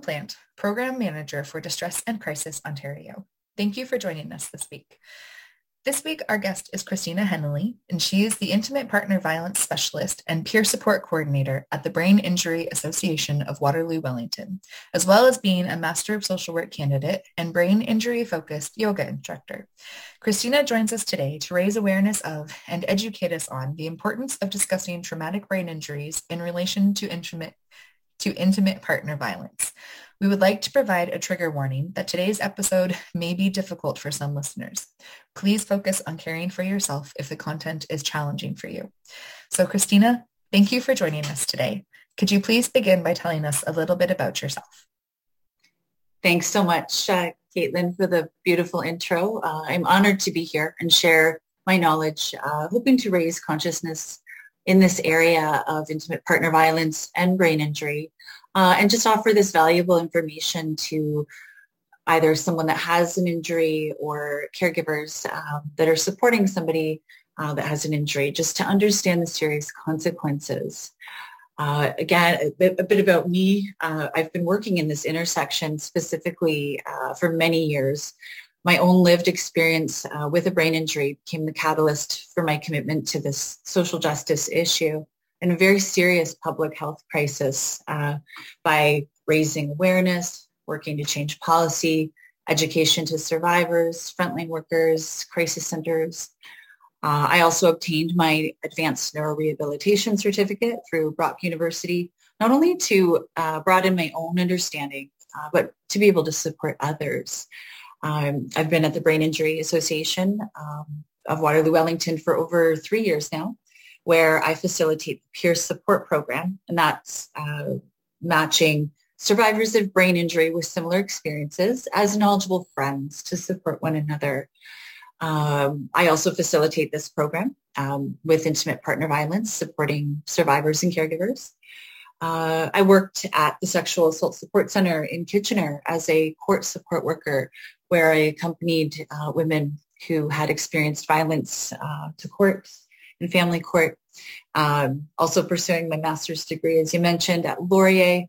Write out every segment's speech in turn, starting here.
Plant, Program Manager for Distress and Crisis Ontario. Thank you for joining us this week. This week, our guest is Christina Hennelly, and she is the Intimate Partner Violence Specialist and Peer Support Coordinator at the Brain Injury Association of Waterloo Wellington, as well as being a Master of Social Work candidate and brain injury-focused yoga instructor. Christina joins us today to raise awareness of and educate us on the importance of discussing traumatic brain injuries in relation to intimate to intimate partner violence. We would like to provide a trigger warning that today's episode may be difficult for some listeners. Please focus on caring for yourself if the content is challenging for you. So Christina, thank you for joining us today. Could you please begin by telling us a little bit about yourself? Thanks so much, uh, Caitlin, for the beautiful intro. Uh, I'm honored to be here and share my knowledge, uh, hoping to raise consciousness in this area of intimate partner violence and brain injury, uh, and just offer this valuable information to either someone that has an injury or caregivers um, that are supporting somebody uh, that has an injury, just to understand the serious consequences. Uh, again, a bit, a bit, about me. Uh, I've been working in this intersection specifically uh, for many years, my own lived experience uh, with a brain injury became the catalyst for my commitment to this social justice issue and a very serious public health crisis uh, by raising awareness, working to change policy, education to survivors, frontline workers, crisis centers. Uh, I also obtained my advanced neurorehabilitation certificate through Brock University, not only to uh, broaden my own understanding, uh, but to be able to support others. Um, I've been at the Brain Injury Association um, of Waterloo Wellington for over three years now, where I facilitate the peer support program, and that's uh, matching survivors of brain injury with similar experiences as knowledgeable friends to support one another. Um, I also facilitate this program um, with intimate partner violence, supporting survivors and caregivers. Uh, I worked at the Sexual Assault Support Center in Kitchener as a court support worker where I accompanied uh, women who had experienced violence uh, to court and family court. Um, also pursuing my master's degree, as you mentioned, at Laurier.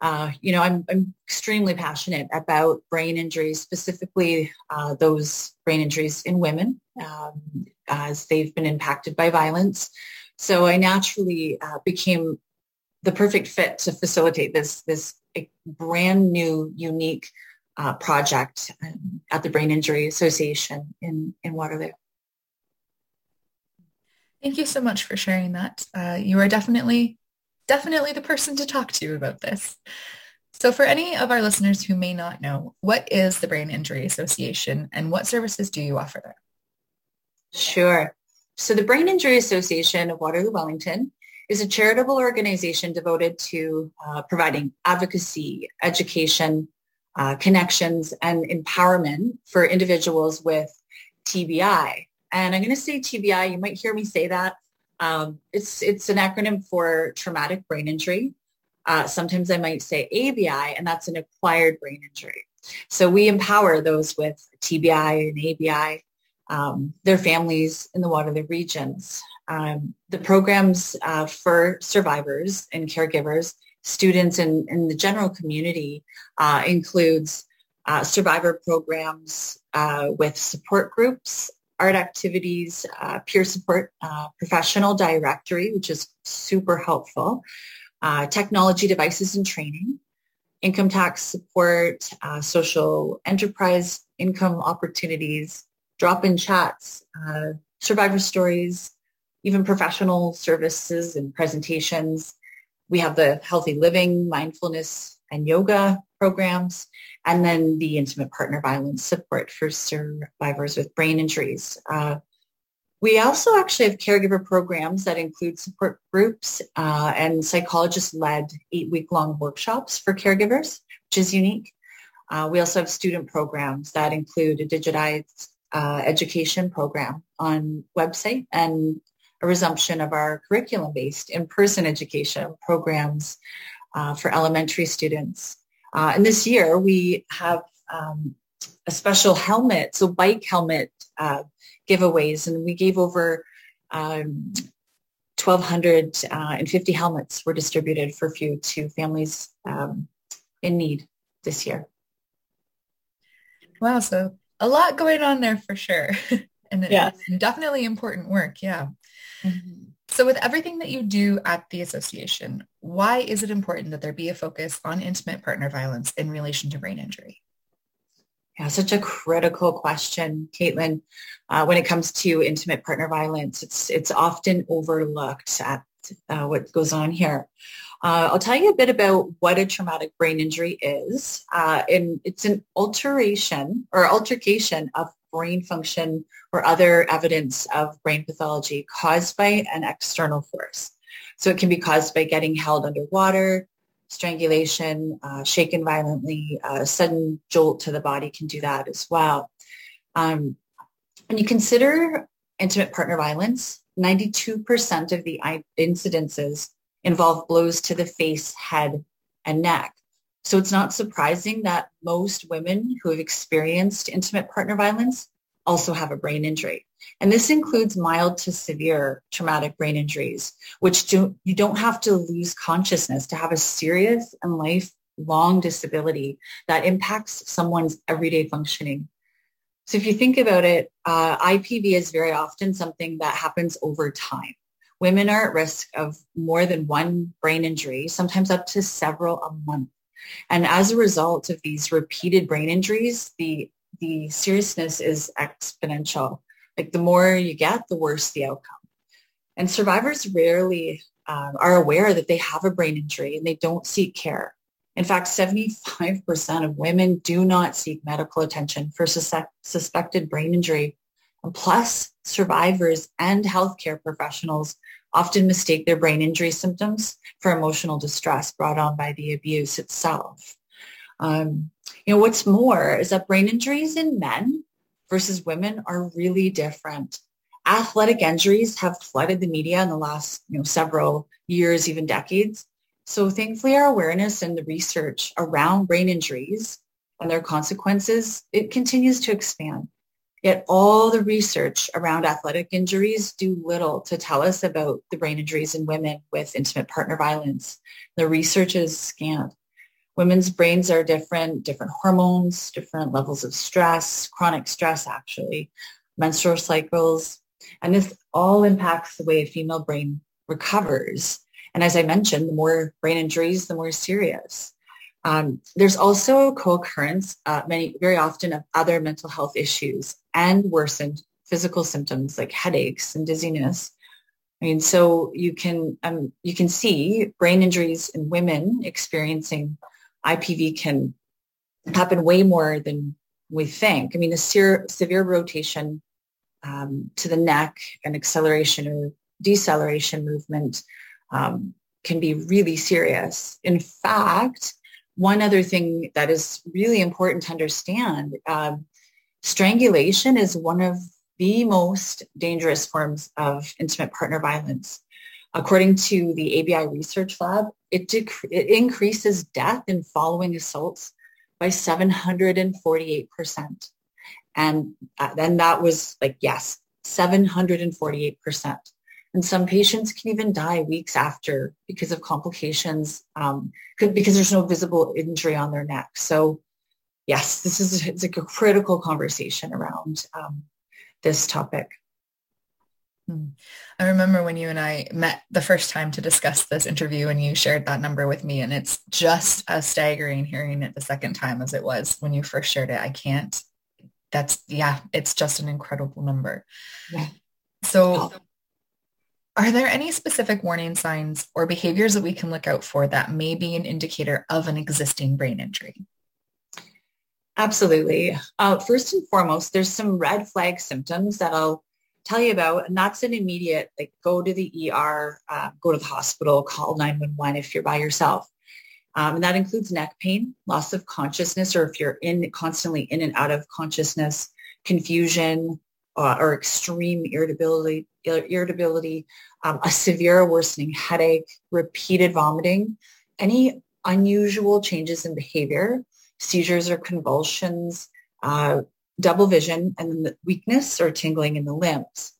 Uh, you know, I'm, I'm extremely passionate about brain injuries, specifically uh, those brain injuries in women um, as they've been impacted by violence. So I naturally uh, became the perfect fit to facilitate this, this brand new, unique uh, project um, at the Brain Injury Association in, in Waterloo. Thank you so much for sharing that. Uh, you are definitely, definitely the person to talk to about this. So for any of our listeners who may not know, what is the Brain Injury Association and what services do you offer there? Sure. So the Brain Injury Association of Waterloo Wellington is a charitable organization devoted to uh, providing advocacy, education, uh, connections and empowerment for individuals with TBI. And I'm going to say TBI. You might hear me say that. Um, it's it's an acronym for traumatic brain injury. Uh, sometimes I might say ABI, and that's an acquired brain injury. So we empower those with TBI and ABI, um, their families in the Waterloo regions. Um, the programs uh, for survivors and caregivers students and, in the general community uh, includes uh, survivor programs uh, with support groups art activities, uh, peer support, uh, professional directory, which is super helpful, technology devices and training, income tax support, social enterprise income opportunities, drop-in chats, uh, survivor stories, even professional services and presentations. We have the healthy living, mindfulness, and yoga programs, and then the intimate partner violence support for survivors with brain injuries. Uh, we also actually have caregiver programs that include support groups uh, and psychologist-led eight-week-long workshops for caregivers, which is unique. Uh, we also have student programs that include a digitized uh, education program on website and a resumption of our curriculum-based in-person education programs uh, for elementary students. Uh, and this year we have um, a special helmet, so bike helmet uh, giveaways, and we gave over um, 1,250 uh, helmets were distributed for few to families um, in need this year. Wow, so a lot going on there for sure. and yeah. definitely important work. Yeah. Mm-hmm. So with everything that you do at the association, why is it important that there be a focus on intimate partner violence in relation to brain injury? Yeah, such a critical question, Caitlin. Uh, when it comes to intimate partner violence, it's it's often overlooked at uh, what goes on here. Uh, I'll tell you a bit about what a traumatic brain injury is. Uh, and it's an alteration or altercation of brain function or other evidence of brain pathology caused by an external force. So it can be caused by getting held underwater, strangulation, uh, shaken violently, a sudden jolt to the body can do that as well. Um, when you consider intimate partner violence, 92% of the incidences involve blows to the face, head, and neck. So it's not surprising that most women who have experienced intimate partner violence also have a brain injury. And this includes mild to severe traumatic brain injuries, which do, you don't have to lose consciousness to have a serious and lifelong disability that impacts someone's everyday functioning. So if you think about it, uh, IPV is very often something that happens over time. Women are at risk of more than one brain injury, sometimes up to several a month. And as a result of these repeated brain injuries, the, the seriousness is exponential. Like the more you get, the worse the outcome. And survivors rarely um, are aware that they have a brain injury and they don't seek care. In fact, 75% of women do not seek medical attention for sus- suspected brain injury. And plus, survivors and healthcare professionals often mistake their brain injury symptoms for emotional distress brought on by the abuse itself. Um, you know, what's more is that brain injuries in men versus women are really different. Athletic injuries have flooded the media in the last, you know, several years, even decades. So thankfully our awareness and the research around brain injuries and their consequences, it continues to expand. Yet all the research around athletic injuries do little to tell us about the brain injuries in women with intimate partner violence. The research is scant. Women's brains are different, different hormones, different levels of stress, chronic stress actually, menstrual cycles. And this all impacts the way a female brain recovers. And as I mentioned, the more brain injuries, the more serious. Um, there's also a co-occurrence uh, many, very often of other mental health issues and worsened physical symptoms like headaches and dizziness. I mean, so you can um, you can see brain injuries in women experiencing IPV can happen way more than we think. I mean, a severe, severe rotation um, to the neck, and acceleration or deceleration movement um, can be really serious. In fact, one other thing that is really important to understand, um, strangulation is one of the most dangerous forms of intimate partner violence. According to the ABI Research Lab, it, dec- it increases death in following assaults by 748%. And uh, then that was like, yes, 748%. And some patients can even die weeks after because of complications, um, because there's no visible injury on their neck. So yes, this is it's like a critical conversation around um, this topic. Hmm. I remember when you and I met the first time to discuss this interview and you shared that number with me and it's just as staggering hearing it the second time as it was when you first shared it. I can't, that's, yeah, it's just an incredible number. Yeah. So are there any specific warning signs or behaviors that we can look out for that may be an indicator of an existing brain injury? Absolutely. Uh, first and foremost, there's some red flag symptoms that I'll tell you about, and that's an immediate, like go to the ER, uh, go to the hospital, call 911 if you're by yourself. Um, and that includes neck pain, loss of consciousness, or if you're in constantly in and out of consciousness, confusion, uh, or extreme irritability, irritability, um, a severe worsening headache, repeated vomiting, any unusual changes in behavior, seizures or convulsions, uh, double vision, and then the weakness or tingling in the limbs.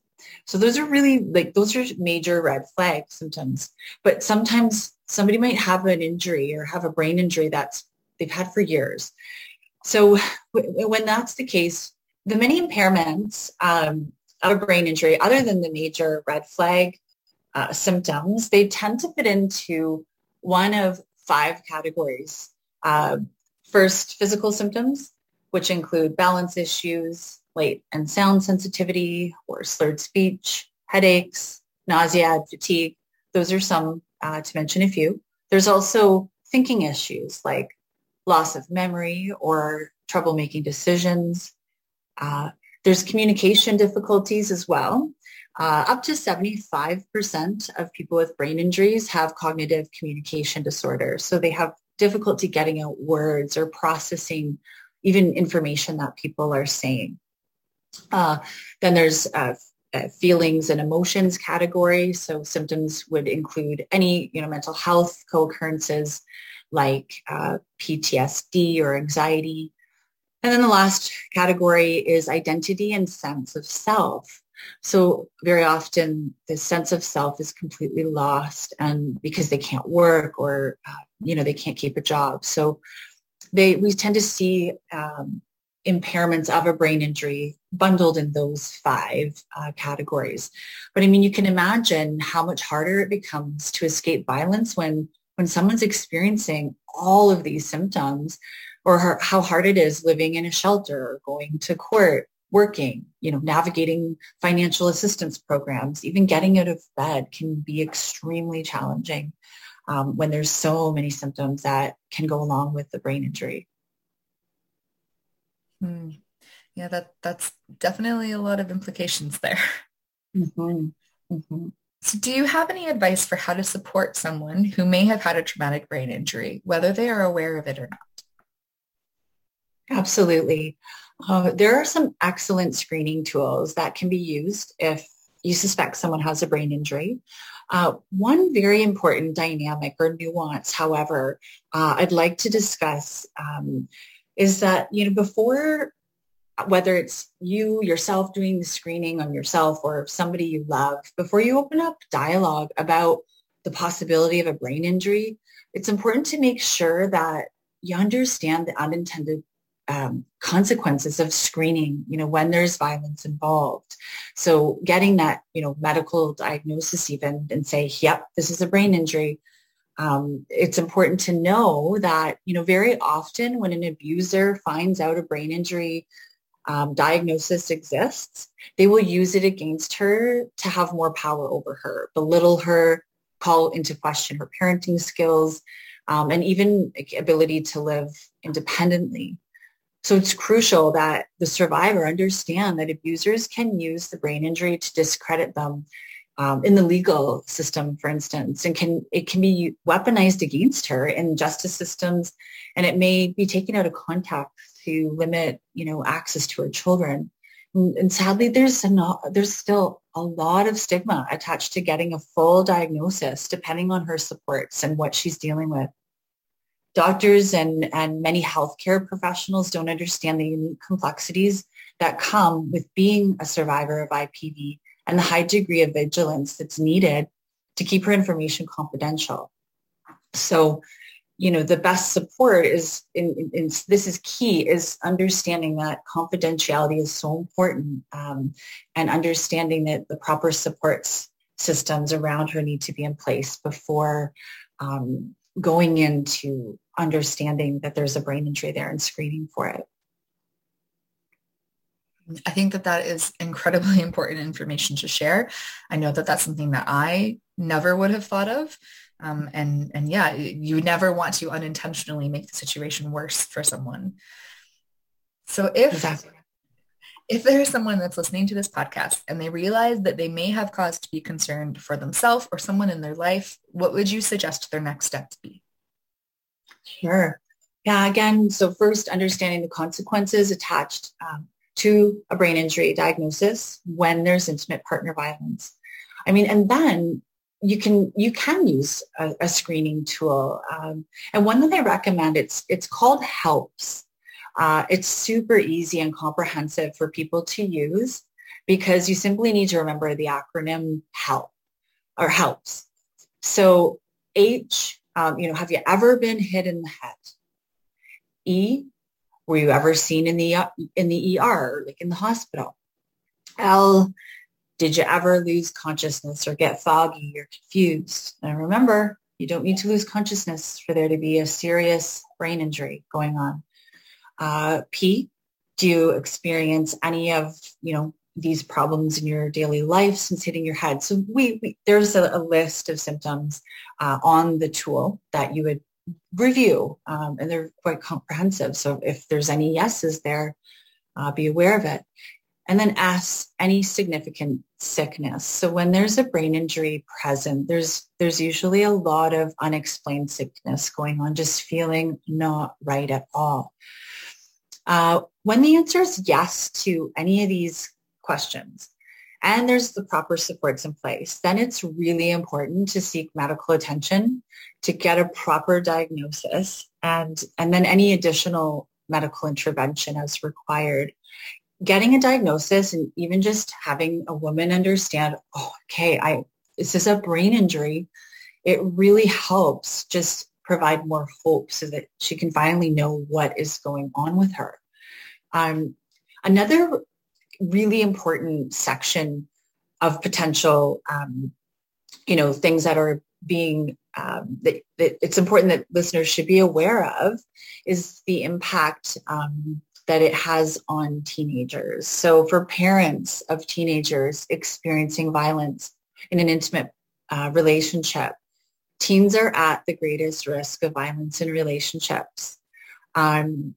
So those are really like those are major red flag symptoms. But sometimes somebody might have an injury or have a brain injury that's they've had for years. So when that's the case, the many impairments um, of a brain injury, other than the major red flag uh, symptoms, they tend to fit into one of five categories. Uh, first, physical symptoms which include balance issues, light and sound sensitivity, or slurred speech, headaches, nausea, fatigue. Those are some uh, to mention a few. There's also thinking issues like loss of memory or trouble making decisions. Uh, there's communication difficulties as well. Uh, up to 75% of people with brain injuries have cognitive communication disorder. So they have difficulty getting out words or processing even information that people are saying. Uh, then there's uh, uh, feelings and emotions category. So symptoms would include any, you know, mental health co-occurrences like uh, PTSD or anxiety. And then the last category is identity and sense of self. So very often the sense of self is completely lost and because they can't work or, uh, you know, they can't keep a job. So they we tend to see um, impairments of a brain injury bundled in those five uh, categories. But I mean, you can imagine how much harder it becomes to escape violence when when someone's experiencing all of these symptoms or how hard it is living in a shelter or going to court working you know navigating financial assistance programs even getting out of bed can be extremely challenging um, when there's so many symptoms that can go along with the brain injury. Hmm. Yeah, that that's definitely a lot of implications there. Mm-hmm. Mm-hmm. So do you have any advice for how to support someone who may have had a traumatic brain injury, whether they are aware of it or not? Absolutely. Uh, there are some excellent screening tools that can be used if you suspect someone has a brain injury. Uh, one very important dynamic or nuance, however, uh, I'd like to discuss um, is that, you know, before whether it's you yourself doing the screening on yourself or somebody you love, before you open up dialogue about the possibility of a brain injury, it's important to make sure that you understand the unintended um, consequences of screening, you know, when there's violence involved. So getting that, you know, medical diagnosis even and say, yep, this is a brain injury. Um, it's important to know that, you know, very often when an abuser finds out a brain injury um, diagnosis exists, they will use it against her to have more power over her, belittle her, call into question her parenting skills, um, and even ability to live independently. So it's crucial that the survivor understand that abusers can use the brain injury to discredit them um, in the legal system, for instance, and can it can be weaponized against her in justice systems, and it may be taken out of context to limit, you know, access to her children. And, and sadly, there's a there's still a lot of stigma attached to getting a full diagnosis, depending on her supports and what she's dealing with doctors and, and many healthcare professionals don't understand the unique complexities that come with being a survivor of IPV and the high degree of vigilance that's needed to keep her information confidential. So you know, the best support is, in, in, in, this is key, is understanding that confidentiality is so important um, and understanding that the proper supports systems around her need to be in place before um, going into understanding that there's a brain injury there and screening for it. I think that that is incredibly important information to share. I know that that's something that I never would have thought of. Um, and, and yeah, you never want to unintentionally make the situation worse for someone. So if, exactly. if there is someone that's listening to this podcast and they realize that they may have cause to be concerned for themselves or someone in their life, what would you suggest their next steps be? Sure. Yeah, again, so first understanding the consequences attached um, to a brain injury diagnosis when there's intimate partner violence. I mean, and then you can you can use a, a screening tool, um, and one that I recommend it's it's called Helps. Uh, it's super easy and comprehensive for people to use because you simply need to remember the acronym HELP or HELPS. So H, um, you know, have you ever been hit in the head? E, were you ever seen in the in the ER, like in the hospital? L, did you ever lose consciousness or get foggy or confused? And remember, you don't need to lose consciousness for there to be a serious brain injury going on. Uh, P, do you experience any of, you know, these problems in your daily life since hitting your head? So we, we there's a, a, list of symptoms uh, on the tool that you would review, um, and they're quite comprehensive. So if there's any yeses there, uh, be aware of it. And then ask any significant sickness. So when there's a brain injury present, there's there's usually a lot of unexplained sickness going on, just feeling not right at all. Uh, when the answer is yes to any of these questions, and there's the proper supports in place, then it's really important to seek medical attention to get a proper diagnosis and, and then any additional medical intervention as required. Getting a diagnosis and even just having a woman understand, oh, okay, I, this is a brain injury. It really helps just provide more hope so that she can finally know what is going on with her. Um, another really important section of potential, um, you know, things that are being um, that, that, it's important that listeners should be aware of is the impact um, that it has on teenagers. So for parents of teenagers experiencing violence in an intimate uh, relationship, teens are at the greatest risk of violence in relationships. Um,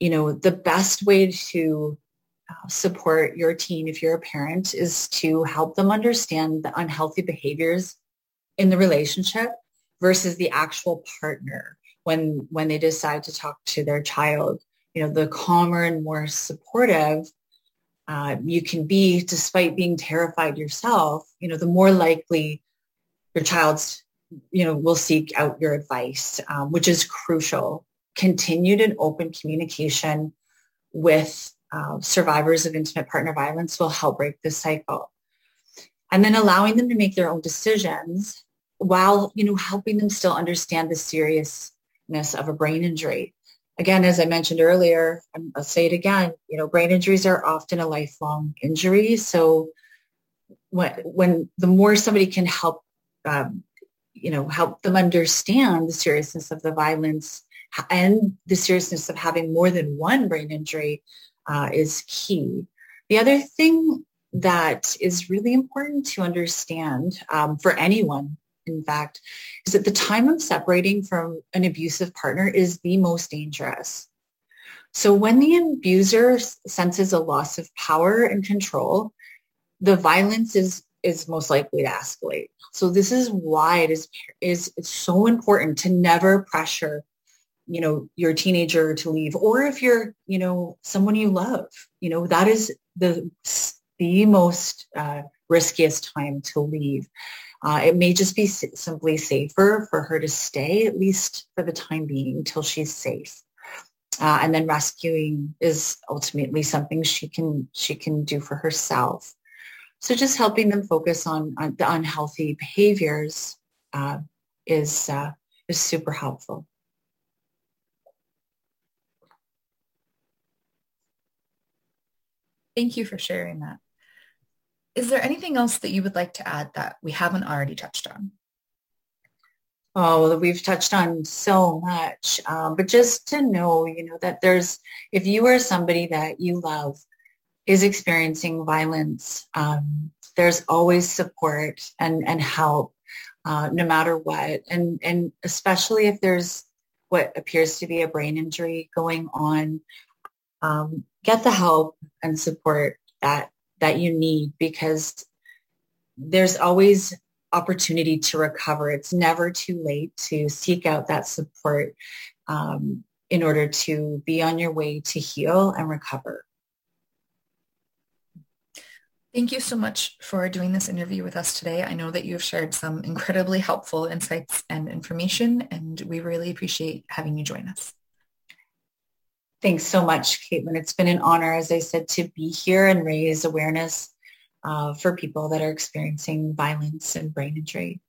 you know, the best way to uh, support your teen if you're a parent is to help them understand the unhealthy behaviors in the relationship versus the actual partner when when they decide to talk to their child you know the calmer and more supportive uh, you can be despite being terrified yourself you know the more likely your child's you know will seek out your advice um, which is crucial continued and open communication with uh, survivors of intimate partner violence will help break this cycle. And then allowing them to make their own decisions while, you know, helping them still understand the seriousness of a brain injury. Again, as I mentioned earlier, I'll say it again, you know, brain injuries are often a lifelong injury. So when, when the more somebody can help, um, you know, help them understand the seriousness of the violence and the seriousness of having more than one brain injury, uh, is key. The other thing that is really important to understand um, for anyone, in fact, is that the time of separating from an abusive partner is the most dangerous. So when the abuser senses a loss of power and control, the violence is is most likely to escalate. So this is why it is is it's so important to never pressure you know, your teenager to leave, or if you're, you know, someone you love, you know, that is the, the most uh, riskiest time to leave. Uh, it may just be simply safer for her to stay, at least for the time being, till she's safe. Uh, and then rescuing is ultimately something she can she can do for herself. So just helping them focus on, on the unhealthy behaviors uh, is uh, is super helpful. Thank you for sharing that. Is there anything else that you would like to add that we haven't already touched on? Oh, we've touched on so much, um, but just to know, you know, that there's, if you are somebody that you love is experiencing violence, um, there's always support and, and help, uh, no matter what. And, and especially if there's what appears to be a brain injury going on, um, get the help and support that, that you need because there's always opportunity to recover. It's never too late to seek out that support um, in order to be on your way to heal and recover. Thank you so much for doing this interview with us today. I know that you have shared some incredibly helpful insights and information, and we really appreciate having you join us. Thanks so much, Caitlin. It's been an honor, as I said, to be here and raise awareness uh, for people that are experiencing violence and brain injury.